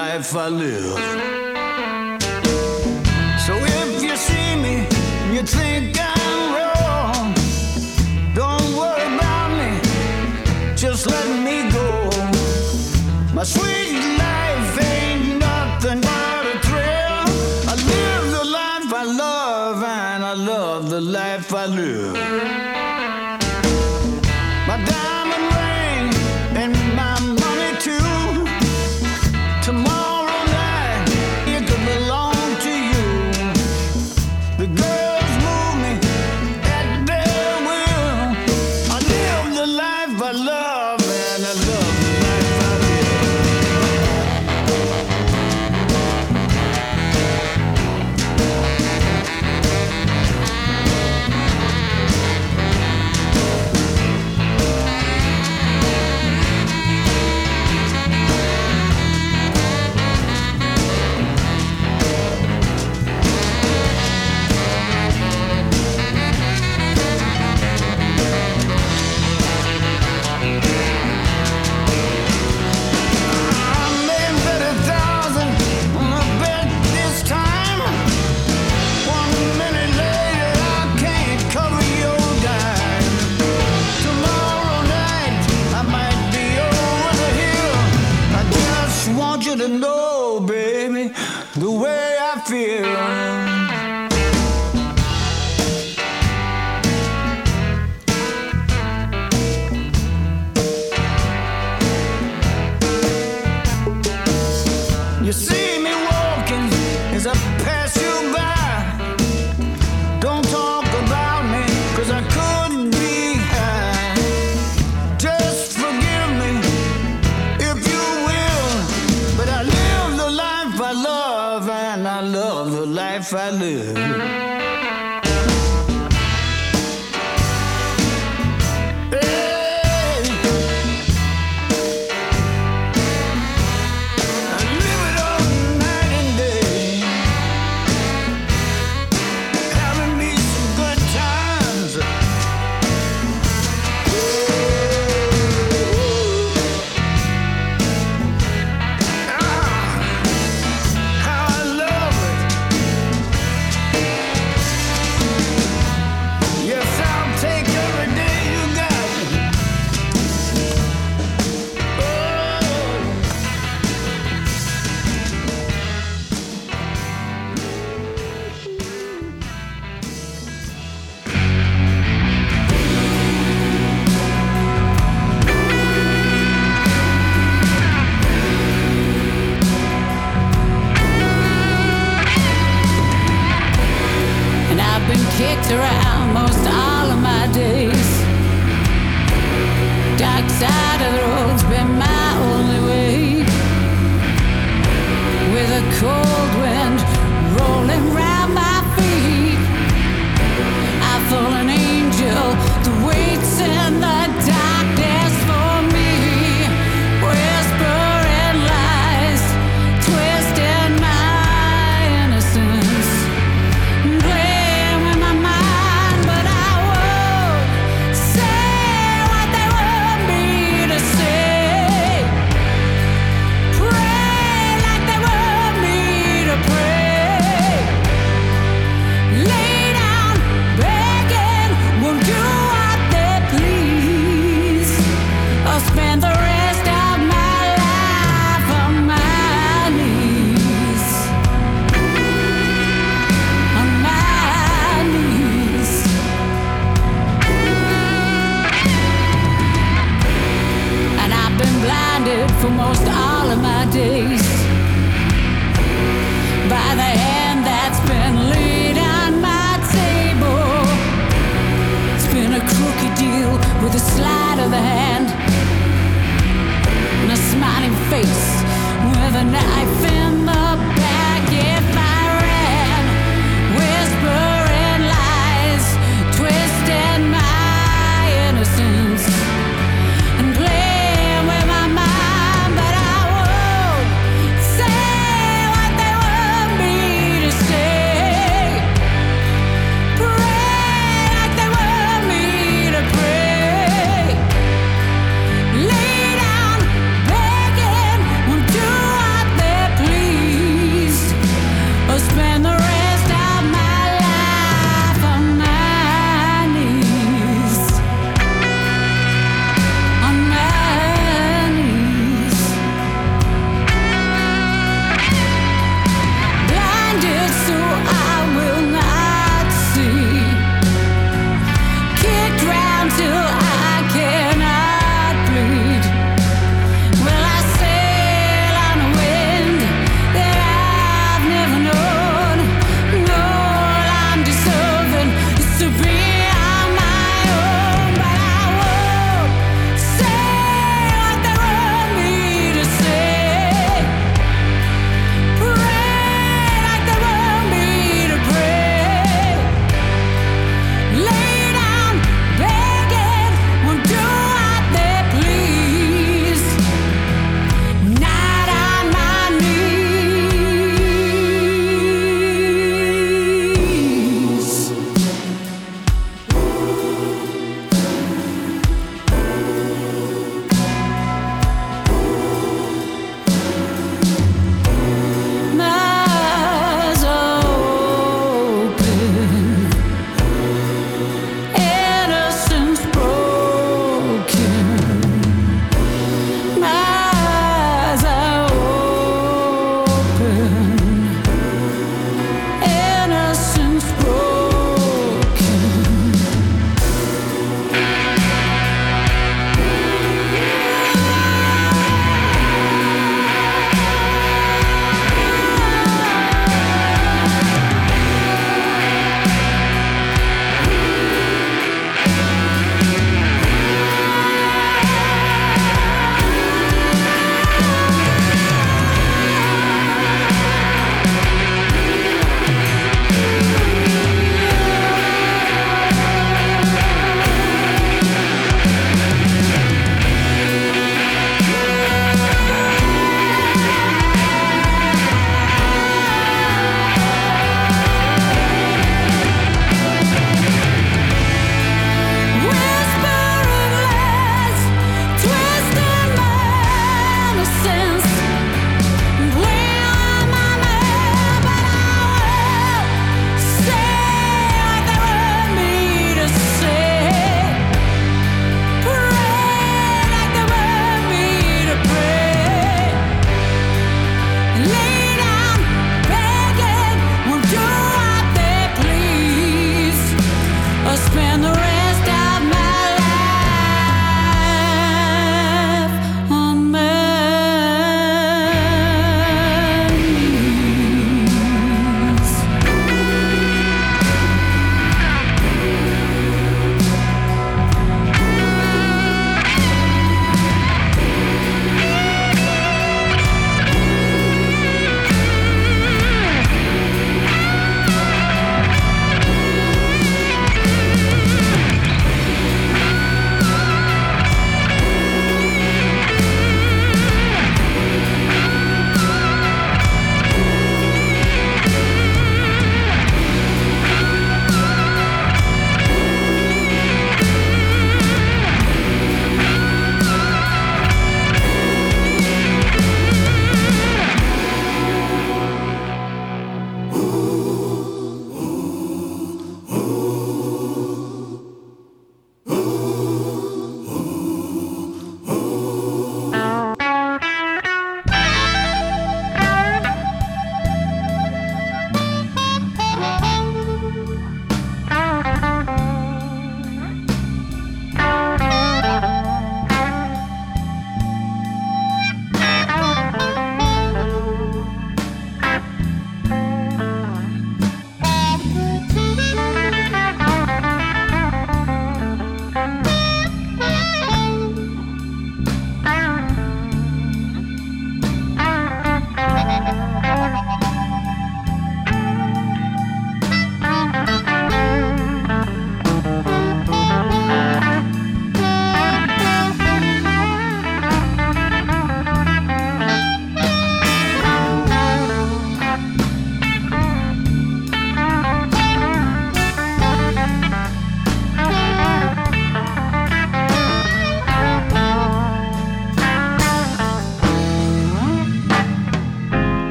life I live. So if you see me you think I'm wrong, don't worry about me, just let me go. My sweet.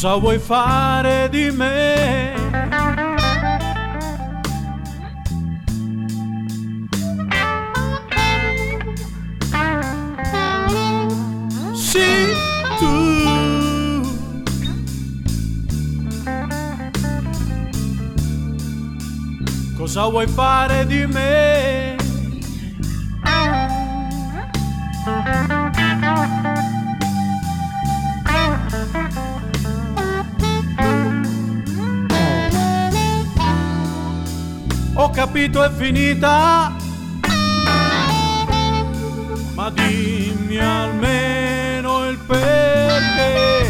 Cosa vuoi fare di me? Sì, tu. Cosa vuoi fare di me? Capito è finita, ma dimmi almeno il perché.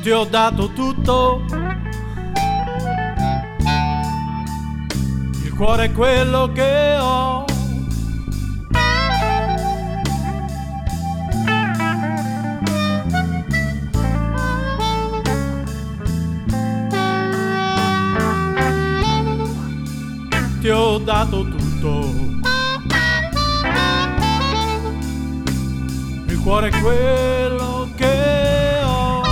Ti ho dato tutto, il cuore è quello che ho. Ti ho dato tutto. Il cuore è quello che ho.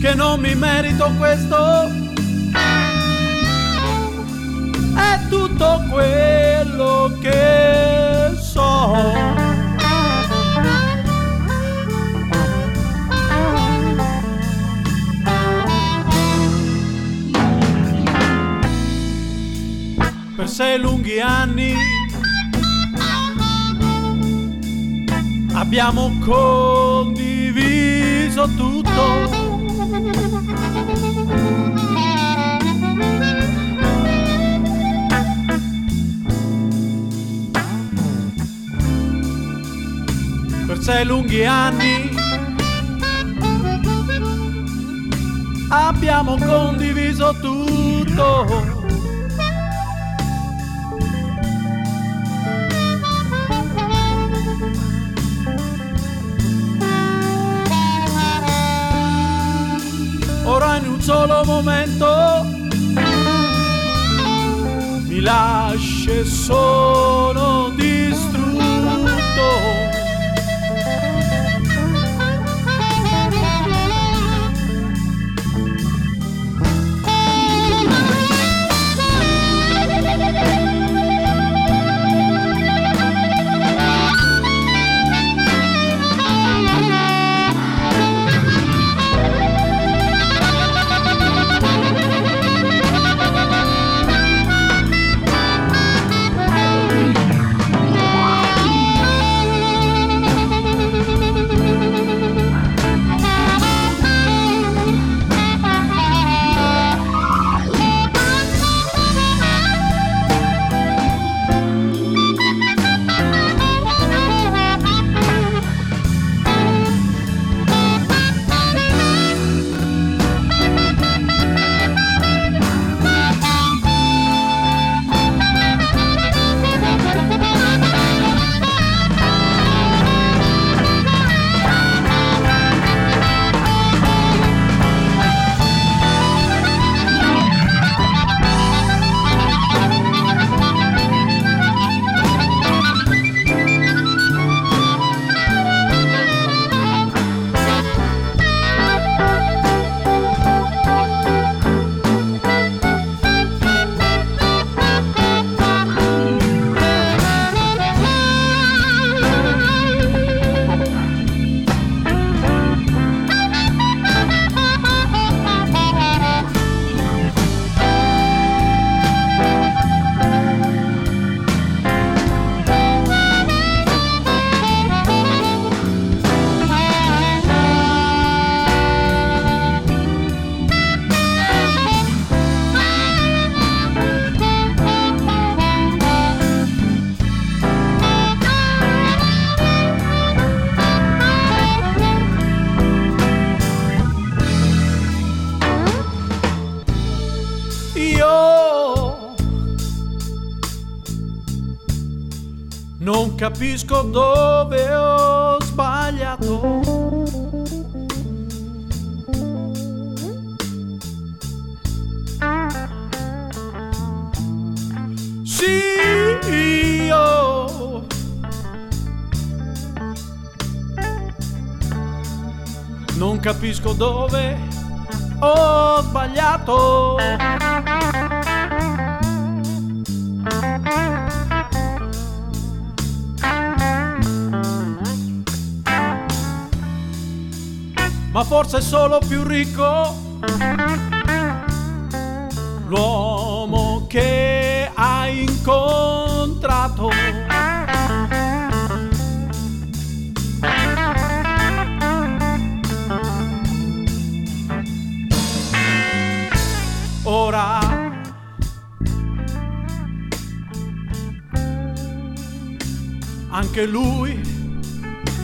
Che non mi merito questo. È tutto quello che. Sei lunghi anni abbiamo condiviso tutto. Per sei lunghi anni abbiamo condiviso tutto. Solo momento. Mi lasci e capisco dove ho sbagliato. Sì, io. Non capisco dove solo più ricco, l'uomo che hai incontrato. Ora anche lui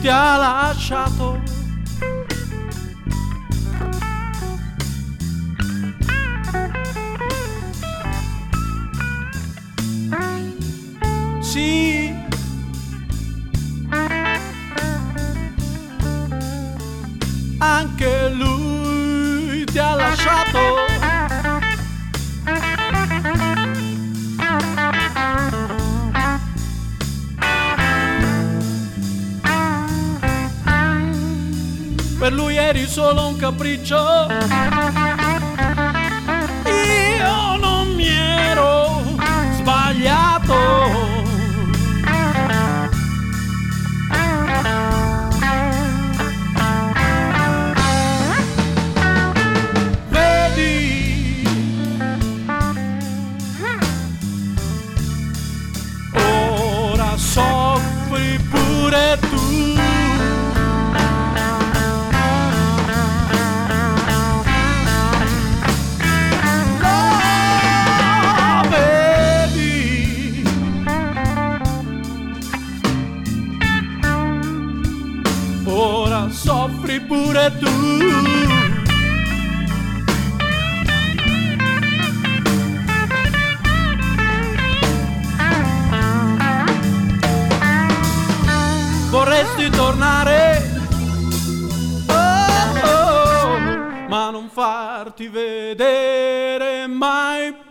ti ha lasciato. see. Anche lui ti ha lasciato. Per lui eri solo un capriccio. farti vedere mai.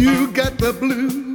You got the blues.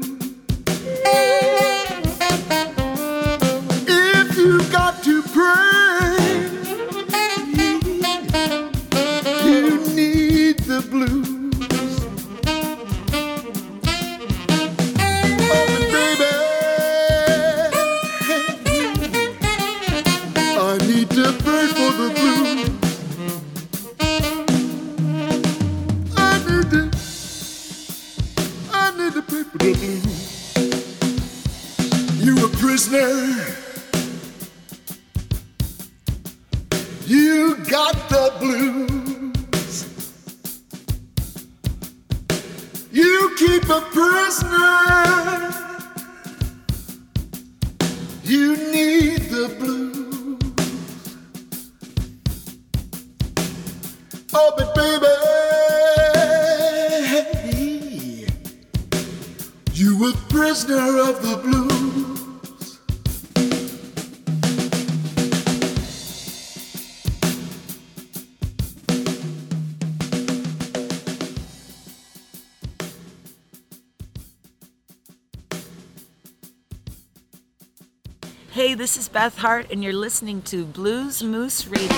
This is Beth Hart, and you're listening to Blues Moose Radio.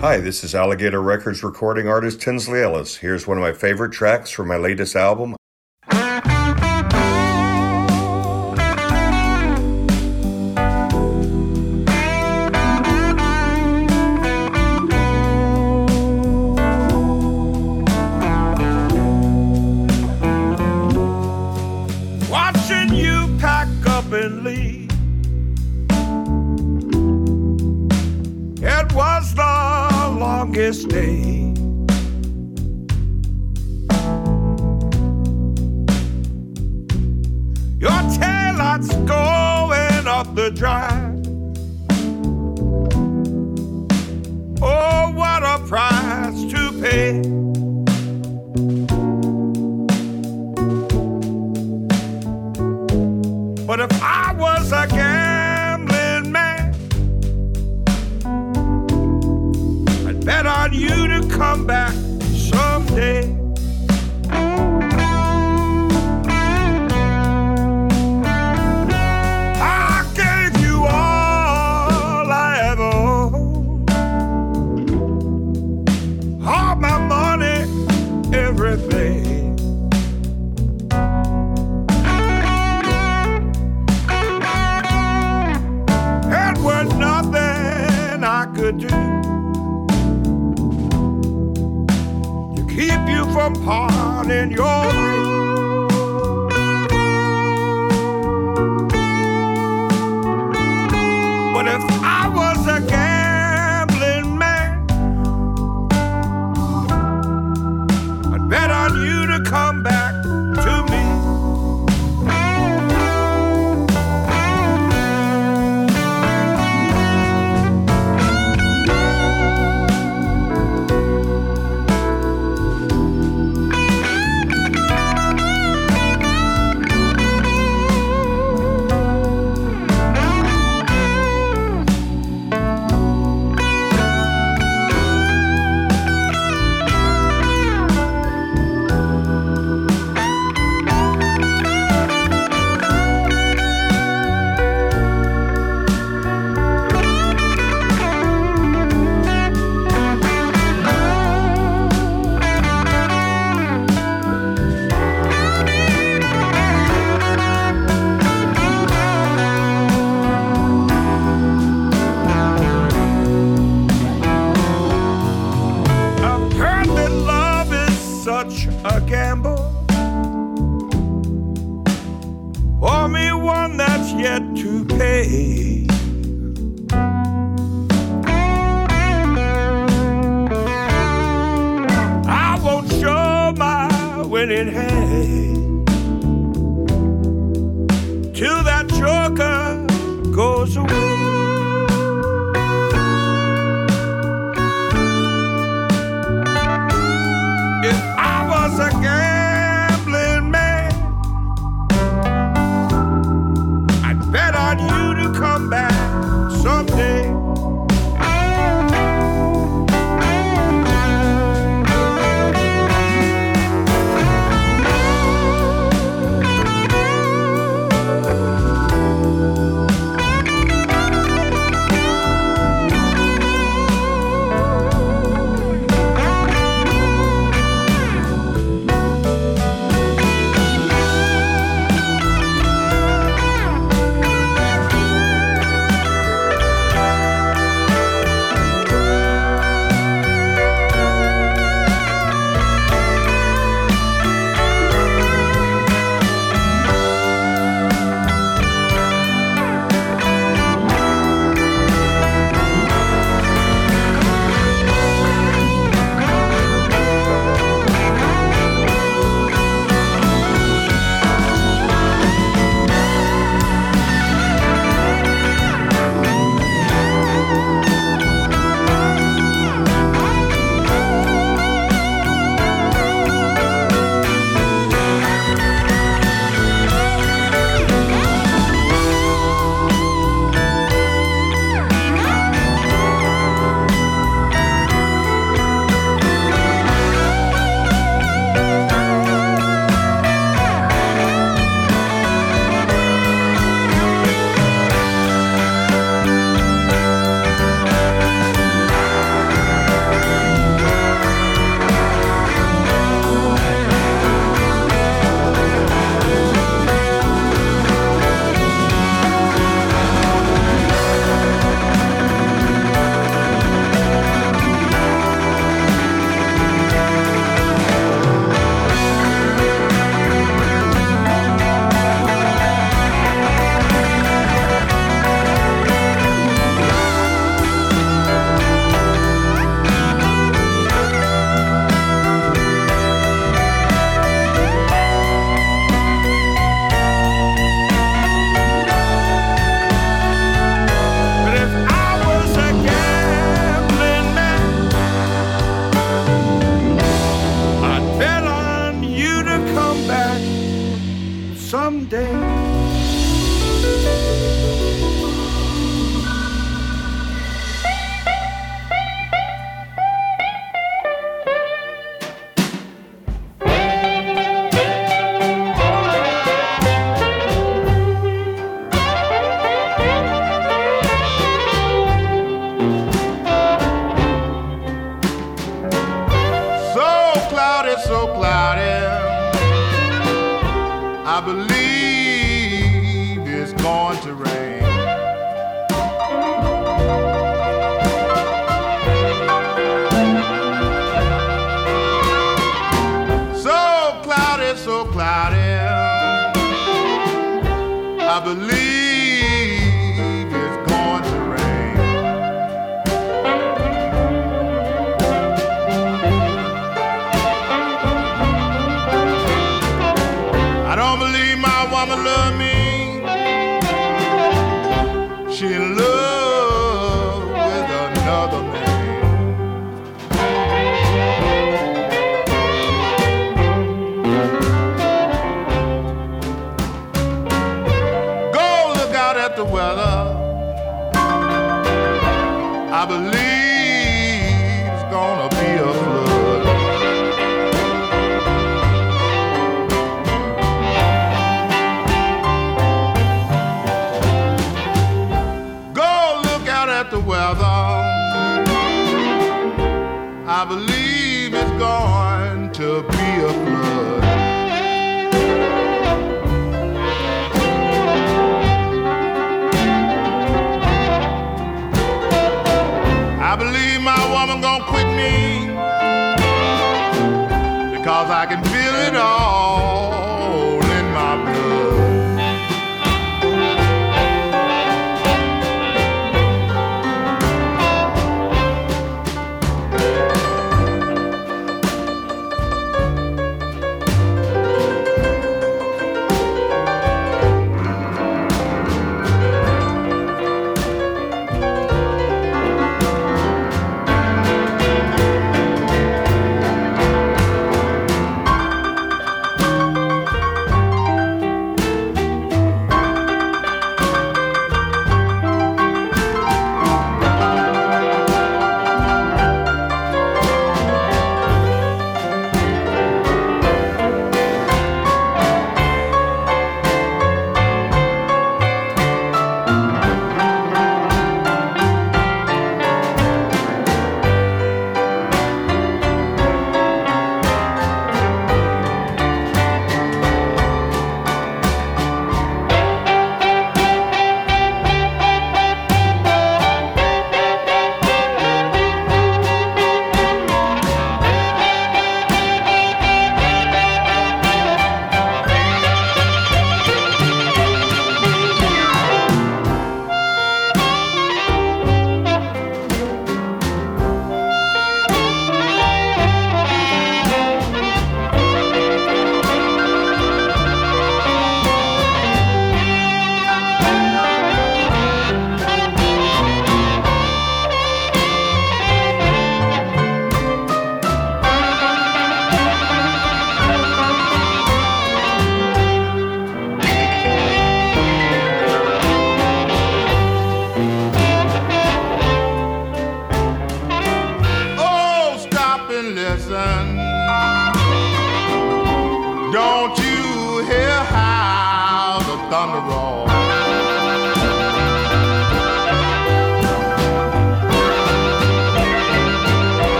Hi, this is Alligator Records recording artist Tinsley Ellis. Here's one of my favorite tracks from my latest album, on you to come back be.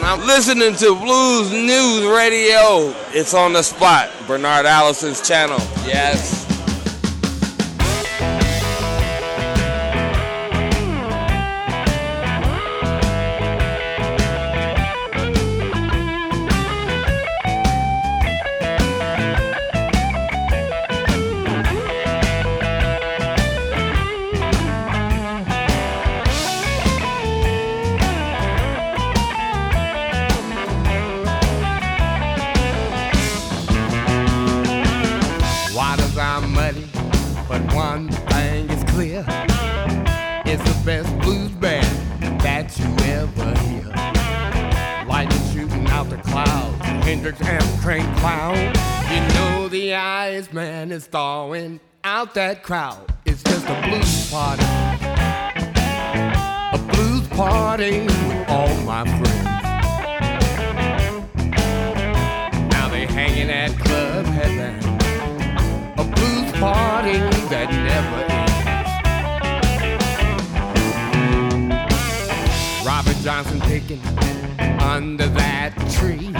I'm listening to Blues Moose Radio. It's on the spot, Bernard Allison's channel. Yes. that crowd. It's just a blues party. A blues party with all my friends. Now they hanging at club Heaven, A blues party that never ends. Robert Johnson picking under that tree.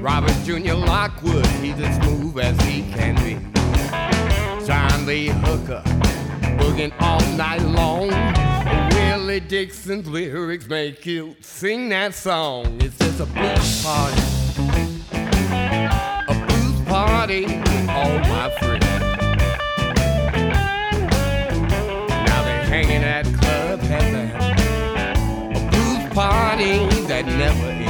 Robert Jr. Lockwood, he's as smooth as he can be. John Lee Hooker, booging all night long. Willie Dixon's lyrics make you sing that song. It's just a blues party. A blues party all my friends. Now they're hanging at Club Heaven. A blues party that never ends.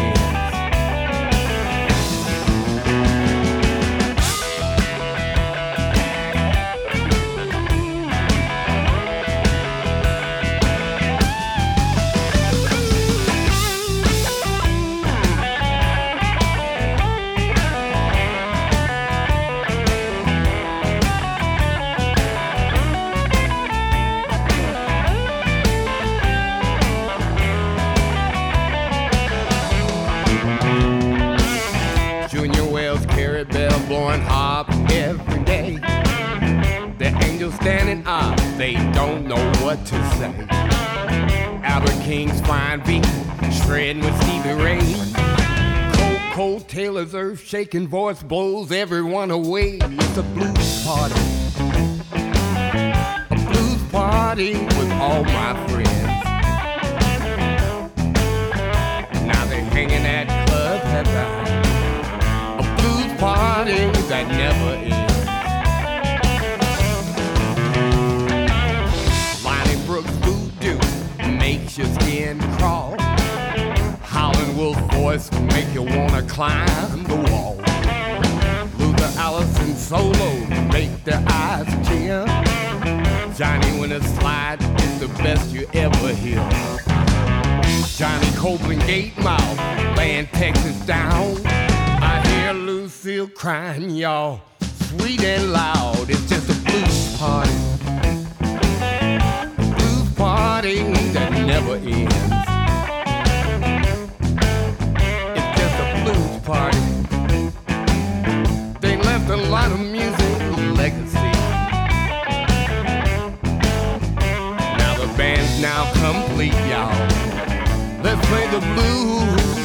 Don't know what to say. Albert King's fine beat, shredding with Stevie Ray. Koko Taylor's earth shaking voice blows everyone away. It's a blues party. A blues party with all my friends. Now they're hanging at Club Heaven a blues party that never ends. Your skin crawl. Howlin' Wolf voice make you wanna climb the wall. Luther Allison solo make their eyes tear. Johnny Winter slide is the best you ever hear. Johnny Copeland Gatemouth, laying Texas down. I hear Lucille crying, y'all, sweet and loud. It's just a blues party. A that never ends. It's just a blues party. They left a lot of music legacy. Now the band's now complete, y'all. Let's play the blues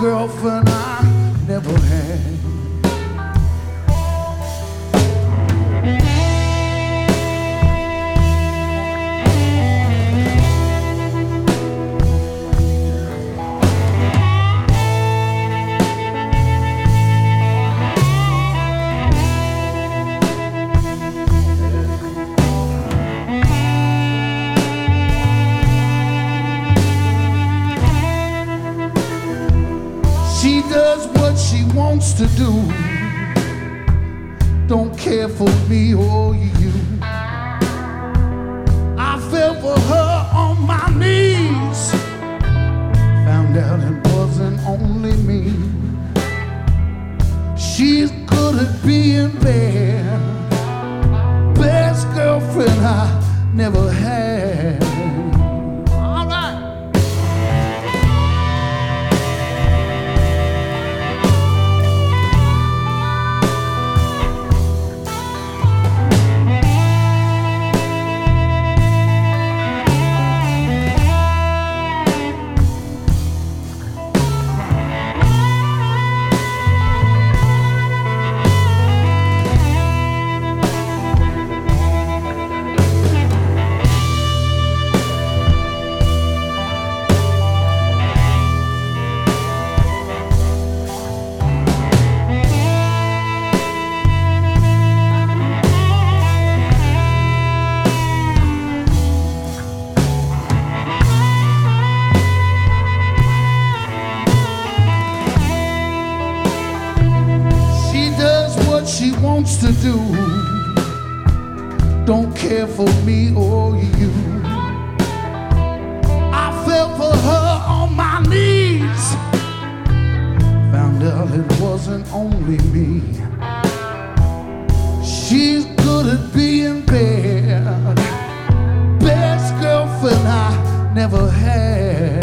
girlfriend I never had. Do. Don't care for me or you. I fell for her on my knees. Found out it wasn't only me. She's good at being bad. Best girlfriend I never had.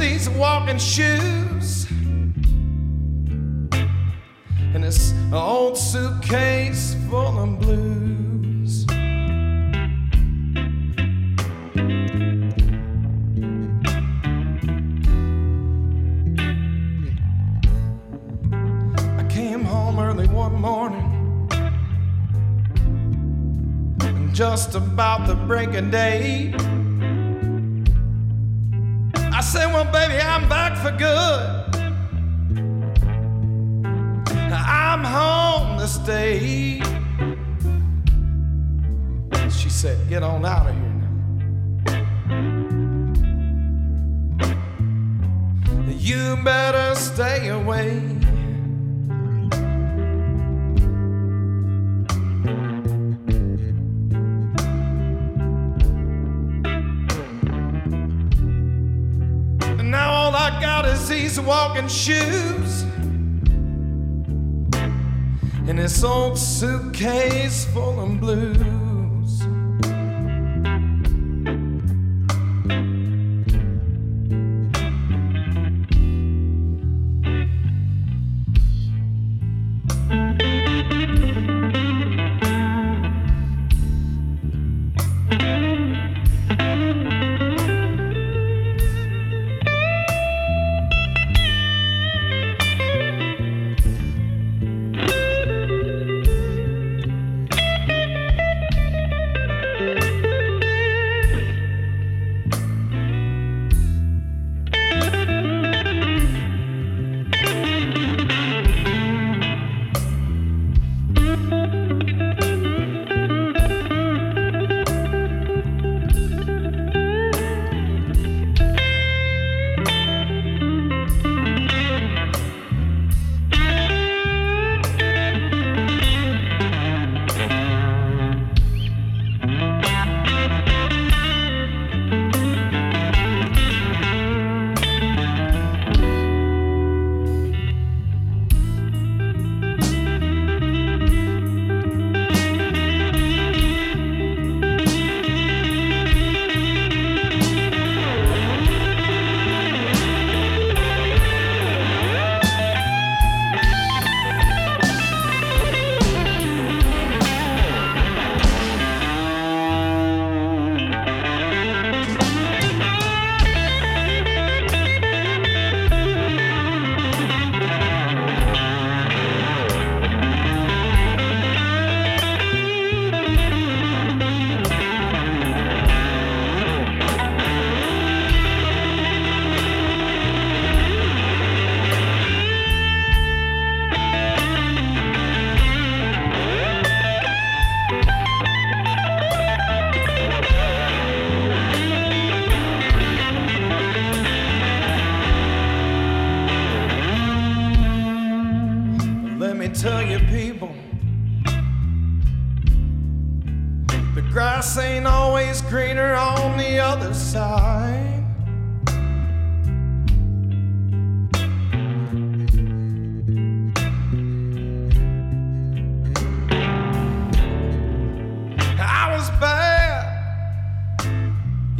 These walking shoes and this old suitcase full of blues. I came home early one morning. Just about the break of day. Well, baby, I'm back for good. I'm home to stay. She said, Get on out of here now. You better stay away. These walking shoes and this old suitcase full of blues.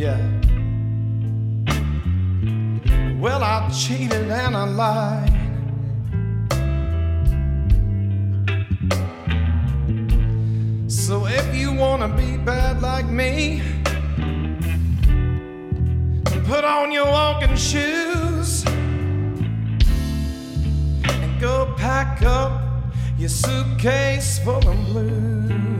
Yeah. Well, I cheated and I lied. So if you wanna be bad like me, put on your walking shoes and go pack up your suitcase full of blues.